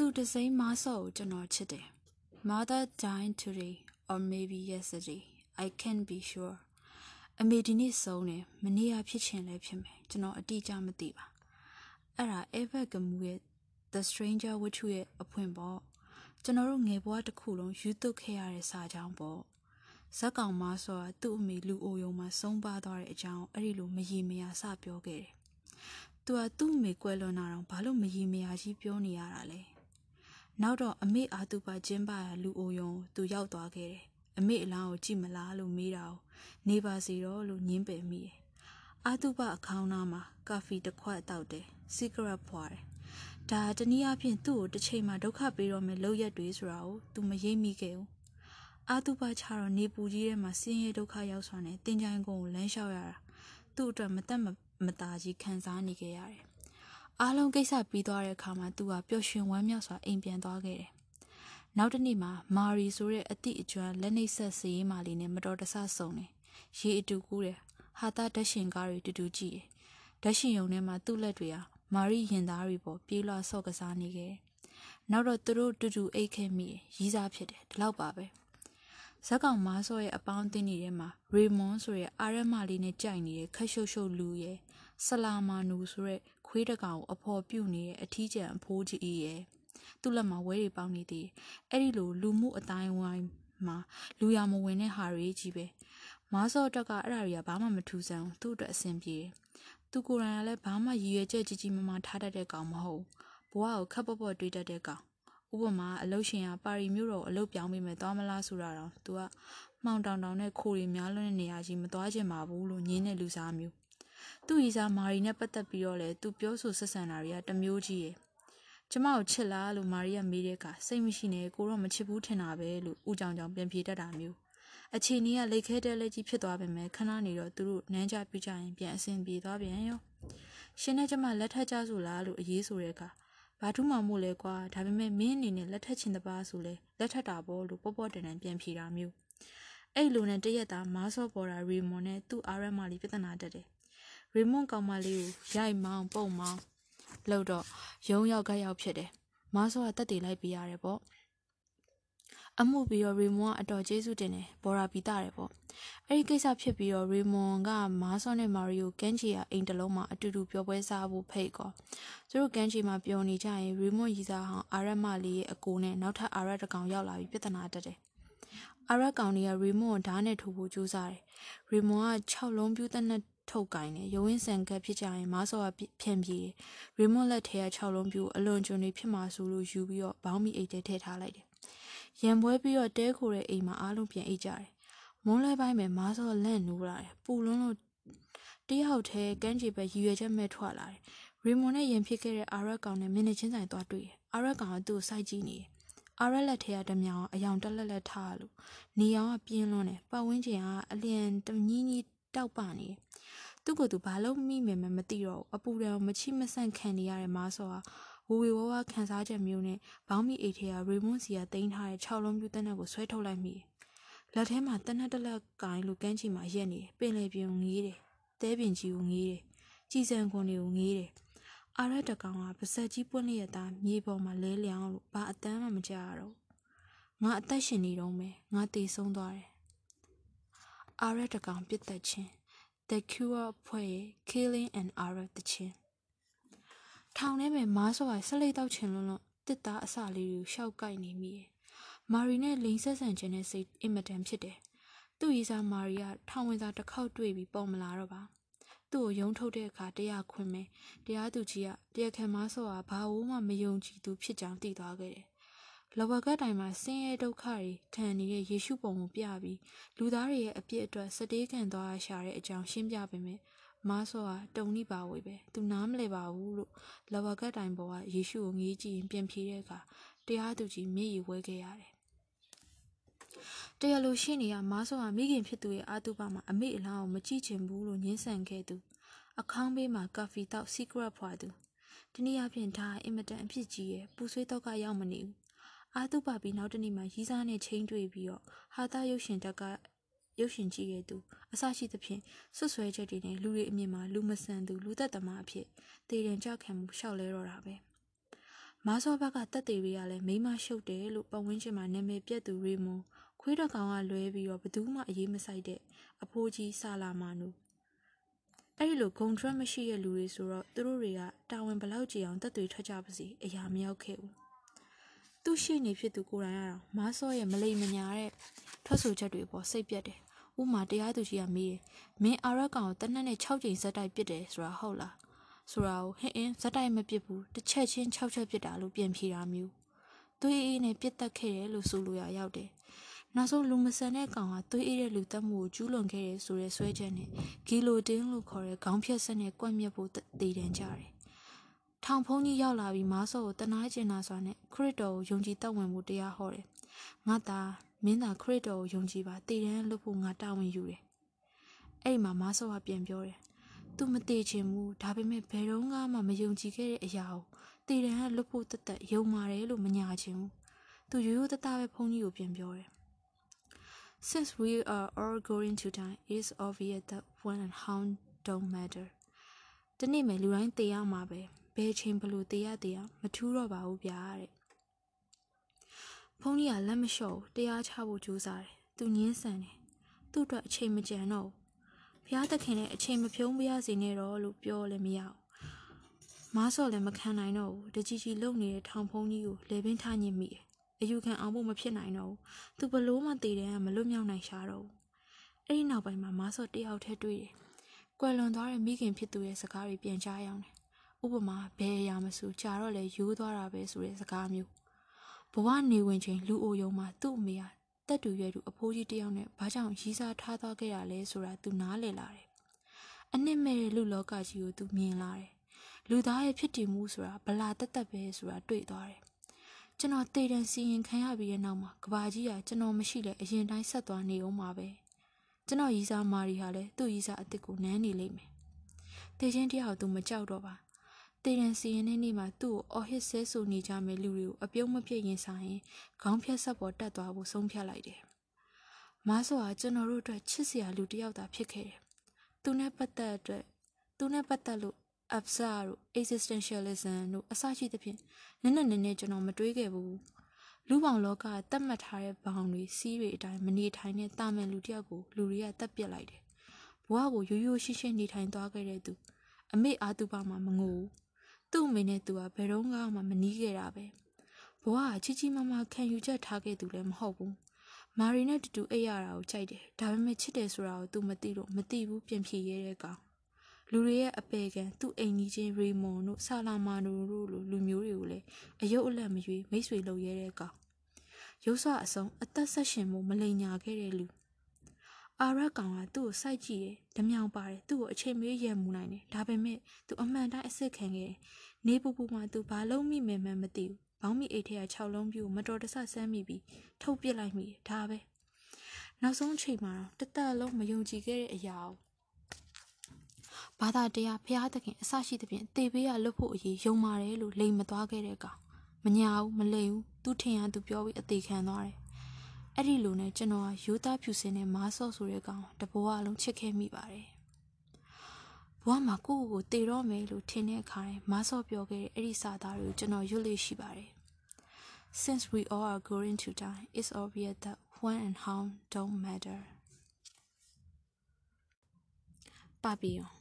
သူတစိမ့်မဆော့ကိုကျွန်တော်ချစ်တယ် Mother died today or maybe yesterday I can't be sure အမေဒီနေ့ဆုံးတယ်မနေ့ကဖြစ်ချင်လဲဖြစ်မယ်ကျွန်တော်အတိအကျမသိပါအဲ့ဒါ Ever Gamu ရဲ့ The Stranger ဝတ္ထုရဲ့အဖွင့်ပေါ့ကျွန်တော်တို့ငယ်ဘဝတစ်ခုလုံးယူသွခဲ့ရတဲ့စာကြောင်းပေါ့ဇက်ကောင်မဆိုတာသူ့အမေလူအိုယုံမှာဆုံးပါသွားတဲ့အကြောင်းအဲ့ဒီလိုမရီမရာစပြောခဲ့တယ်။သူကသူ့အမေကွဲလွန်တာတော့ဘာလို့မရီမရာကြီးပြောနေရတာလဲ။ နောက်တော့အမေအာသူပါကျင်းပါရလူအိုယုံသူရောက်သွားခဲ့တယ်။အမေအလားကိုကြည့်မလားလို့မေးတာကိုနေပါစီတော့လို့ညင်းပယ်မိတယ်။အာသူပအခေါင်းသားမှာကာဖီတစ်ခွက်တောက်တယ်။စီဂရက်ဖွာတယ်။ဒါတနည်းအားဖြင့်သူ့ကိုတစ်ချိန်မှဒုက္ခပေးတော့မယ်လောက်ရက်တွေဆိုတာကိုသူမရိပ်မိခဲ့ဘူးအာတုပချတော့နေပူကြီးထဲမှာဆင်းရဲဒုက္ခရောက်စွာနဲ့တင်ကြိုင်ကုန်းကိုလမ်းလျှောက်ရတာသူ့အတွက်မသက်မတာကြီးခံစားနေခဲ့ရတယ်။ အားလုံးကိစ္စပြီးသွားတဲ့အခါမှာသူကပျော်ရွှင်ဝမ်းမြောက်စွာအိမ်ပြန်သွားခဲ့တယ်။နောက်တစ်နေ့မှာမာရီဆိုတဲ့အသည့်အကျွမ်းလက်နှိပ်ဆက်စေးမာလီနဲ့မတော်တဆဆုံတယ်။ရေအတူကူးတယ်။ဟာတာဓရှင်ကားတွေတူတူကြည့်တယ်။ဓရှင်ယုံထဲမှာသူ့လက်တွေဟာမာရီရင်သားတွေပေါ်ပြေးလွှာဆော့ကစားနေခဲ့တယ်။နောက်တော့သူတို့တူတူအိတ်ခဲ့မိတယ်။ရီးစားဖြစ်တယ်။ဒီလောက်ပါပဲ။ဇက်ကောင်မားစောရဲ့အပေါင်းအသင်းတွေထဲမှာရေမွန်ဆိုတဲ့အာရမလေးနဲ့ကြိုက်နေတဲ့ခက်ရှုပ်ရှုပ်လူရဲ့ ဆလာမာနူဆိုတဲ့ခွေးတကောင်ကိုအဖော်ပြုတ်နေတဲ့အထီးကျန်အဖိုးကြီးရဲ့သူ့လက်မှာဝဲတွေပေါင်းနေသေးအဲ့ဒီလိုလူမှုအတိုင်းဝိုင်းမှာလူရမဝင်တဲ့ဟာတွေကြီးပဲမားစောတက်ကအဲ့ဒါတွေကဘာမှမထူးဆန်းသူ့အတွက်အဆင်ပြေတယ်သူကိုယ်တိုင်ကလည်းဘာမှရည်ရွယ်ချက်ကြီးကြီးမားမားထားတတ်တဲ့ကောင်မဟုတ်ဘဝကိုခက်ပေါ့ပေါ့တွေးတတ်တဲ့ကောင်ဥပမာအလုတ်ရှင်ကပါရီမြို့တော်အလုတ်ပြောင်းပေးမယ်သွားမလားဆိုတာတော့ तू ကမှောင်တောင်တောင်နဲ့ခိုးရီများလွန်းတဲ့နေရာကြီးမသွားချင်ပါဘူးလို့ညင်းတဲ့လူစားမျိုး သူ့ရီစားမာရီနဲ့ပတ်သက်ပြီးတော့လေ तू ပြောဆိုဆက်ဆံတာတွေကတမျိုးကြီးရဲ့ကျမကိုချစ်လားလို့မာရီကမေးတဲ့အခါစိတ်မရှိနဲ့ကိုတော့မချစ်ဘူးထင်တာပဲလို့ဦးကြောင်ကြောင်ပြန်ပြေတတ်တာမျိုးအခြေအနေကလက်ခဲတဲလက်ကြီးဖြစ်သွားပေမဲ့ခဏနေတော့သူတို့နန်းကြပြကြရင်ပြန်အဆင်ပြေသွားပြန်ရောရှင်နဲ့ကျမလက်ထက်ကြဆိုလားလို့အေးဆိုတဲ့အခါဘာထူးမှမို့လဲကွာဒါပေမဲ့မင်းအနေနဲ့လက်ထက်ချင်တပါဆိုလဲလက်ထက်တာပေါ့လို့ပေါ့ပေါ့တန်တန်ပြန်ဖြေတာမျိုးအဲ့လိုနဲ့တရက်သားမားစောပေါ်တာရီမွန်နဲ့သူ့အာရမလေးပြဿနာတက်တယ် ရီမွန်ကောင်မလေးကိုရိုက်မောင်းပုံမောင်းလို့တော့ရုံးရောက်ကရောက်ဖြစ်တယ်မားစောကတက်တည်လိုက်ပြရတယ်ပေါ့အမှုပြီးတော့ရီမွန်ကအတော်ကျေးဇူးတင်တယ်ဘော်ရာပီတာတယ်ပေါ့အဲ့ဒီကိစ္စဖြစ်ပြီးတော့ရီမွန်ကမားစောနဲ့မာရီယိုကန်ချီယာအိမ်တလုံးမှာအတူတူပျော်ပွဲစားဖို့ဖိတ်ကောသူတို့ကန်ချီမှာပျော်နေကြရင်ရီမွန်ရီစာဟောင်းအာရမလေးရဲ့အကိုနဲ့နောက်ထပ်အာရတကောင်ရောက်လာပြီးပြဿနာတက်တယ်အာရကောင်တွေကရီမွန်ကိုဓာတ်နဲ့ထိုးဖို့ကြိုးစားတယ်ရီမွန်က6လုံးပြူးတဲ့နဲ့ ထုတ်ကင်တယ်ရုံးဝင်ဆန်ကပ်ဖြစ်ကြရင်မားစောကဖြန့်ပြေးတယ်ရီမွန်လက်ထဲက6လုံးပြူးအလွန်ကျွန်းတွေဖြစ်မှာဆိုလို့ယူပြီးတော့ဘောင်းမီအိတ်ထဲထည့်ထားလိုက်တယ်ရံပွဲပြီးတော့တဲခိုတဲ့အိမ်မှာအားလုံးပြန်အိတ်ကြတယ်မွန်းလဲပိုင်းမှာမားစောလန့်နိုးလာတယ်ပူလွန်းလို့တယောက်တည်းကန်းချီပဲရည်ရွယ်ချက်မဲ့ထွက်လာတယ်ရီမွန်နဲ့ရင်ဖြစ်ခဲ့တဲ့အာရက်ကောင်နဲ့မင်းနဲ့ချင်းဆိုင်သွားတွေ့တယ်အာရက်ကောင်ကသူ့ကိုစိုက်ကြည့်နေတယ်အာရက်လက်ထဲကဓမြောင်အယောင်တက်လက်လက်ထားလို့နေအောင်ကပြင်းလွန်းတယ်ပတ်ဝန်းကျင်ကအလျင်တမြင်းကြီးတောက်ပနေတယ် သူ့ကိုယ်သူဘာလို့မိမယ်မသိတော့ဘူးအပူတံမချိမဆန့်ခံနေရတဲ့မားစောကဝဝဝဝခံစားချက်မျိုးနဲ့ဘောင်းမီအိတ်ထဲကရေမွန်စီကတင်ထားတဲ့6လုံးပြူတနက်ကိုဆွဲထုတ်လိုက်မိတယ်။လက်ထဲမှာတနက်တလက်ကိုင်းလိုကန်းချီမှာရက်နေတယ်။ပင်လေပြင်းငေးတယ်။တဲပင်ကြီးကိုငေးတယ်။ကြည်စံခွန်တွေကိုငေးတယ်။အာရတကောင်ကပါဇက်ကြီးပွင့်လျက်သားမြေပေါ်မှာလဲလျောင်းလို့ဘာအတမ်းမှမကြရတော့ငါအသက်ရှင်နေတော့မယ်ငါတည်ဆုံးသွားတယ်အာရတကောင်ပြစ်သက်ခြင်း The Cure ဖွဲ့ရဲ့ Killing and Arab တခြင်းထောင်ထဲမှာမားစောကဆက်လက်တောက်ချင်လွန်းလို့တစ်သားအစလေးကိုရှောက်ကိုက်နေမိတယ်။မာရီနဲ့လိန်ဆက်ဆန်ခြင်းနဲ့စိတ်အင်မတန်ဖြစ်တယ်။သူ့ရေးစားမာရီကထောင်ဝင်စာတစ်ခေါက်တွေ့ပြီးပုံမလာတော့ပါ။သူ့ကိုယုံထုတ်တဲ့အခါတရားခွင်မယ်။တရားသူကြီးကတရားခံမားစောကဘာလို့မှမယုံကြည်သူဖြစ်ကြောင်းသိသွားခဲ့တယ်။ လဘကတိုင်မှာဆင်းရဲဒုက္ခတွေခံနေတဲ့ယေရှုပုံကိုပြပြီးလူသားတွေရဲ့အပြစ်အတွက်စတေးခံသွားရရှာတဲ့အကြောင်းရှင်းပြပေးမယ်။မားစောကတုံနိပါဝေပဲသူနားမလဲပါဘူးလို့လဘကတိုင်ပေါ်ကယေရှုကိုငေးကြည့်ရင်ပြန်ဖြေတဲ့အခါတရားသူကြီးမျက်ရည်ဝဲခဲ့ရတယ်တရားလိုရှိနေရမားစောကမိခင်ဖြစ်သူရဲ့အာတုပမှာအမေအလားကိုမကြည့်ချင်ဘူးလို့ညှင်းဆန်ခဲ့သူအခေါင်းဘေးမှာကာဖီတောက် secret ဖွာသူဒီနေ့အပြင်ဒါအင်မတန်အဖြစ်ကြီးရဲ့ပူဆွေးတော့ကရောက်မနေဘူး အာတုပပြီးနောက်တနေ့မှရီးစားနဲ့ချင်းတွေ့ပြီးတော့ဟာတာရုပ်ရှင်တက်ကရုပ်ရှင်ကြည့်ရသူအစရှိသဖြင့်ဆွဆွဲချက်တွေနဲ့လူတွေအမြင်မှာလူမဆန်သူလူသက်သမားအဖြစ်တည်ရင်ကြခံမှုရှောက်လဲတော့တာပဲမားစောဘက်ကတက်သေးတွေကလည်းမိမရှုပ်တယ်လို့ပတ်ဝန်းကျင်မှာနာမည်ပြက်သူရေမွန်ခွေးတကောင်ကလွဲပြီးတော့ဘသူမှအရေးမဆိုင်တဲ့အဖိုးကြီးဆာလာမာနူအဲ့ဒီလိုဂုံထရက်မရှိတဲ့လူတွေဆိုတော့သူတို့တွေကတာဝန်ဘလောက်ကြည်အောင်တက်တွေထွက်ကြပါစီအရာမရောက်ခဲ့ဘူး သူ့ရှိနေဖြစ်သူကိုယ်တိုင်ကတော့မားစောရဲ့မလိမ်မညာတဲ့ထွက်ဆိုချက်တွေပေါ်စိတ်ပြက်တယ်ဥမာတရားသူကြီးကမေးတယ်မင်းအာရက်ကောင်ကိုတနက်နဲ့6ချိန်ဇက်တိုက်ပစ်တယ်ဆိုတာဟုတ်လားဆိုတာကိုဟင်းအင်းဇက်တိုက်မပစ်ဘူးတစ်ချက်ချင်း6ချက်ပစ်တာလို့ပြန်ဖြေတာမျိုးသွေးအေးနဲ့ပြစ်တက်ခဲ့တယ်လို့ဆိုလိုရရောက်တယ်နောက်ဆုံးလူမဆန်တဲ့ကောင်ကသွေးအေးတဲ့လူတက်မှုကိုကျူးလွန်ခဲ့တယ်ဆိုတဲ့ဆွဲချက်နဲ့ဂီလိုတင်းလို့ခေါ်တဲ့ခေါင်းဖြတ်ဆက်နဲ့ကွက်မြက်ဖို့တည်တံကြတယ်။ ထောင်ဖုံးကြီးရောက်လာပြီးမားစောကိုတနာကျင်နာစွာနဲ့ခရစ်တော်ကိုယုံကြည်တောက်ဝင်မှုတရားဟောတယ်။ငါသာမင်းသာခရစ်တော်ကိုယုံကြည်ပါတည်တံလို့ဖို့ငါတာဝန်ယူတယ်။အဲ့ဒီမှာမားစောကပြန်ပြောတယ်။ "तू မတည်ချင်ဘူးဒါပေမဲ့ဘယ်တော့မှမယုံကြည်ခဲ့တဲ့အရာကိုတည်တံကလွတ်ဖို့တသက်ယုံပါတယ်လို့မညာချင်ဘူး။ तू ရိုးရိုးသားသားပဲဖုန်းကြီးကိုပြန်ပြောတယ် Since we are all going to die, it's obvious that when and how don't matter. တနေ့မယ်လူတိုင်းတေးရမှာပဲ ဘယ်ချိန်ဘလို့တေးရတေးရမထူးတော့ပါဘူးဗျာတဲ့ဖုန်းကြီးကလက်မလျှော့တရားချဖို့ကြိုးစားတယ်သူညင်းဆန်တယ်သူ့အတွက်အချိန်မကြံတော့ဘူးဘုရားသခင်လည်းအချိန်မဖြုံးပြရစီနဲ့တော့လို့ပြောလည်းမရဘူးမားစော်လည်းမခံနိုင်တော့ဘူးတကြီးကြီးလုံနေတဲ့ထောင်ဖုံးကြီးကိုလေပင်ထားညင်မိတယ်အယူခံအောင်ဖို့မဖြစ်နိုင်တော့ဘူးသူဘလို့မှတည်တယ်ကမလွတ်မြောက်နိုင်ရှာတော့ဘူးအဲ့ဒီနောက်ပိုင်းမှာမားစော့တယောက်တည်းတွေ့တယ်ကွယ်လွန်သွားတဲ့မိခင်ဖြစ်သူရဲ့စကားတွေပြန်ကြားရောက်တယ် ဥပမာဘယ်အရာမဆိုကြာတော့လေယူသွားတာပဲဆိုတဲ့စကားမျိုးဘဝနေဝင်ချိန်လူအိုယုံမှာသူ့အမေကတက်တူရွယ်တူအဖိုးကြီးတယောက်နဲ့ဘာကြောင့်ရီးစားထားသွားခဲ့ရလဲဆိုတာသူနားလည်လာတယ်အနှစ်မဲ့တဲ့လူလောကကြီးကိုသူမြင်လာတယ်လူသားရဲ့ဖြစ်တည်မှုဆိုတာဗလာတက်တက်ပဲဆိုတာတွေ့သွားတယ်ကျွန်တော်တေတံစီရင်ခံရပြီးတဲ့နောက်မှာကဘာကြီးကကျွန်တော်မရှိလဲအရင်တိုင်းဆက်သွားနေအောင်ပါပဲကျွန်တော်ရီစာမာရီဟာလည်းသူ့ရီစာအစ်စ်ကိုနမ်းနေလိမ့်မယ်တေချင်းတရားကိုသူမကြောက်တော့ပါ တေတံစီရင်တဲ့နေ့မှာသူ့ကိုအော်ဟစ်ဆဲဆူနေကြမယ်လူတွေကိုအပြုံးမပြည့်ရင်ဆိုင်ရင်ခေါင်းဖြတ်ဆက်ပေါ်တက်သွားဖို့ဆုံးဖြတ်လိုက်တယ်မားစောကကျွန်တော်တို့အတွက်ချစ်စရာလူတစ်ယောက်သာဖြစ်ခဲ့တယ်သူနဲ့ပတ်သက်အတွက်သူနဲ့ပတ်သက်လို့ absa တို့ existentialism တို့အစရှိသဖြင့်နည်းနည်းနည်းနည်းကျွန်တော်မတွေးခဲ့ဘူးလူပေါင်းလောကကတတ်မှတ်ထားတဲ့ဘောင်တွေစီးတွေအတိုင်းမနေထိုင်တဲ့တာမန်လူတယောက်ကိုလူတွေကတတ်ပစ်လိုက်တယ်ဘဝကိုရိုးရိုးရှင်းရှင်းနေထိုင်သွားခဲ့တဲ့သူအမေအာသူပါမှမငိုဘူး သူ့အမေနဲ့သူကဘယ်တော့မှမနီးခဲ့တာပဲဘဝကချီချီမမခံယူချက်ထားခဲ့သူလည်းမဟုတ်ဘူးမာရီနဲ့တူတူအိပ်ရတာကိုကြိုက်တယ်ဒါပေမဲ့ချစ်တယ်ဆိုတာကို तू မသိလို့မသိဘူးပြင်ဖြေရဲတဲ့ကောင်လူတွေရဲ့အပေခံသူ့အိမ်ကြီးချင်းရေမွန်တို့ဆာလာမာနိုတို့လိုလူမျိုးတွေကိုလည်းအယုတ်အလတ်မရွေးမိတ်ဆွေလုပ်ရဲတဲ့ကောင်ရုပ်ဆအစုံအသက်ဆက်ရှင်မှုမလိန်ညာခဲ့တဲ့လူ အာရက်ကောင်ကသူ့ကိုစိုက်ကြည့်တယ်ဓမြောင်ပါတယ်သူ့ကိုအချိန်မေးရမှုနိုင်တယ်ဒါပေမဲ့သူအမှန်တိုင်းအစ်စ်ခံခဲ့တယ်နေပူပူမှသူဘာလုံးမိမယ်မှမသိဘူးဘောင်းမီအိတ်ထဲက6လုံးပြူမတော်တဆဆမ်းမိပြီးထုတ်ပစ်လိုက်မိတယ်ဒါပဲနောက်ဆုံးအချိန်မှာတော့တသက်လုံးမယုံကြည်ခဲ့တဲ့အရာကိုဘာသာတရားဖျားသခင်အစရှိသဖြင့်တေပေးရလွတ်ဖို့အရေးယုံပါတယ်လို့လိမ်မသွားခဲ့တဲ့ကောင်မညာဘူးမလိမ်ဘူးသူထင်ရသူပြောပြီးအသေးခံသွားတယ် အဲ့ဒီလိုနဲ့ကျွန်တော်ကရိုးသားဖြူစင်တဲ့မားဆော့ဆိုတဲ့ကောင်တဘဝလုံးချစ်ခဲ့မိပါတယ်ဘဝမှာကိုယ့်ကိုယ်ကိုတေတော့မယ်လို့ထင်တဲ့အခါတိုင်းမားဆော့ပြောခဲ့တဲ့အဲ့ဒီစာသားတွေကိုကျွန်တော်ရွတ်လို့ရှိပါတယ် Since we all are going to die, it's obvious that when and how don't matter. ပါပီယော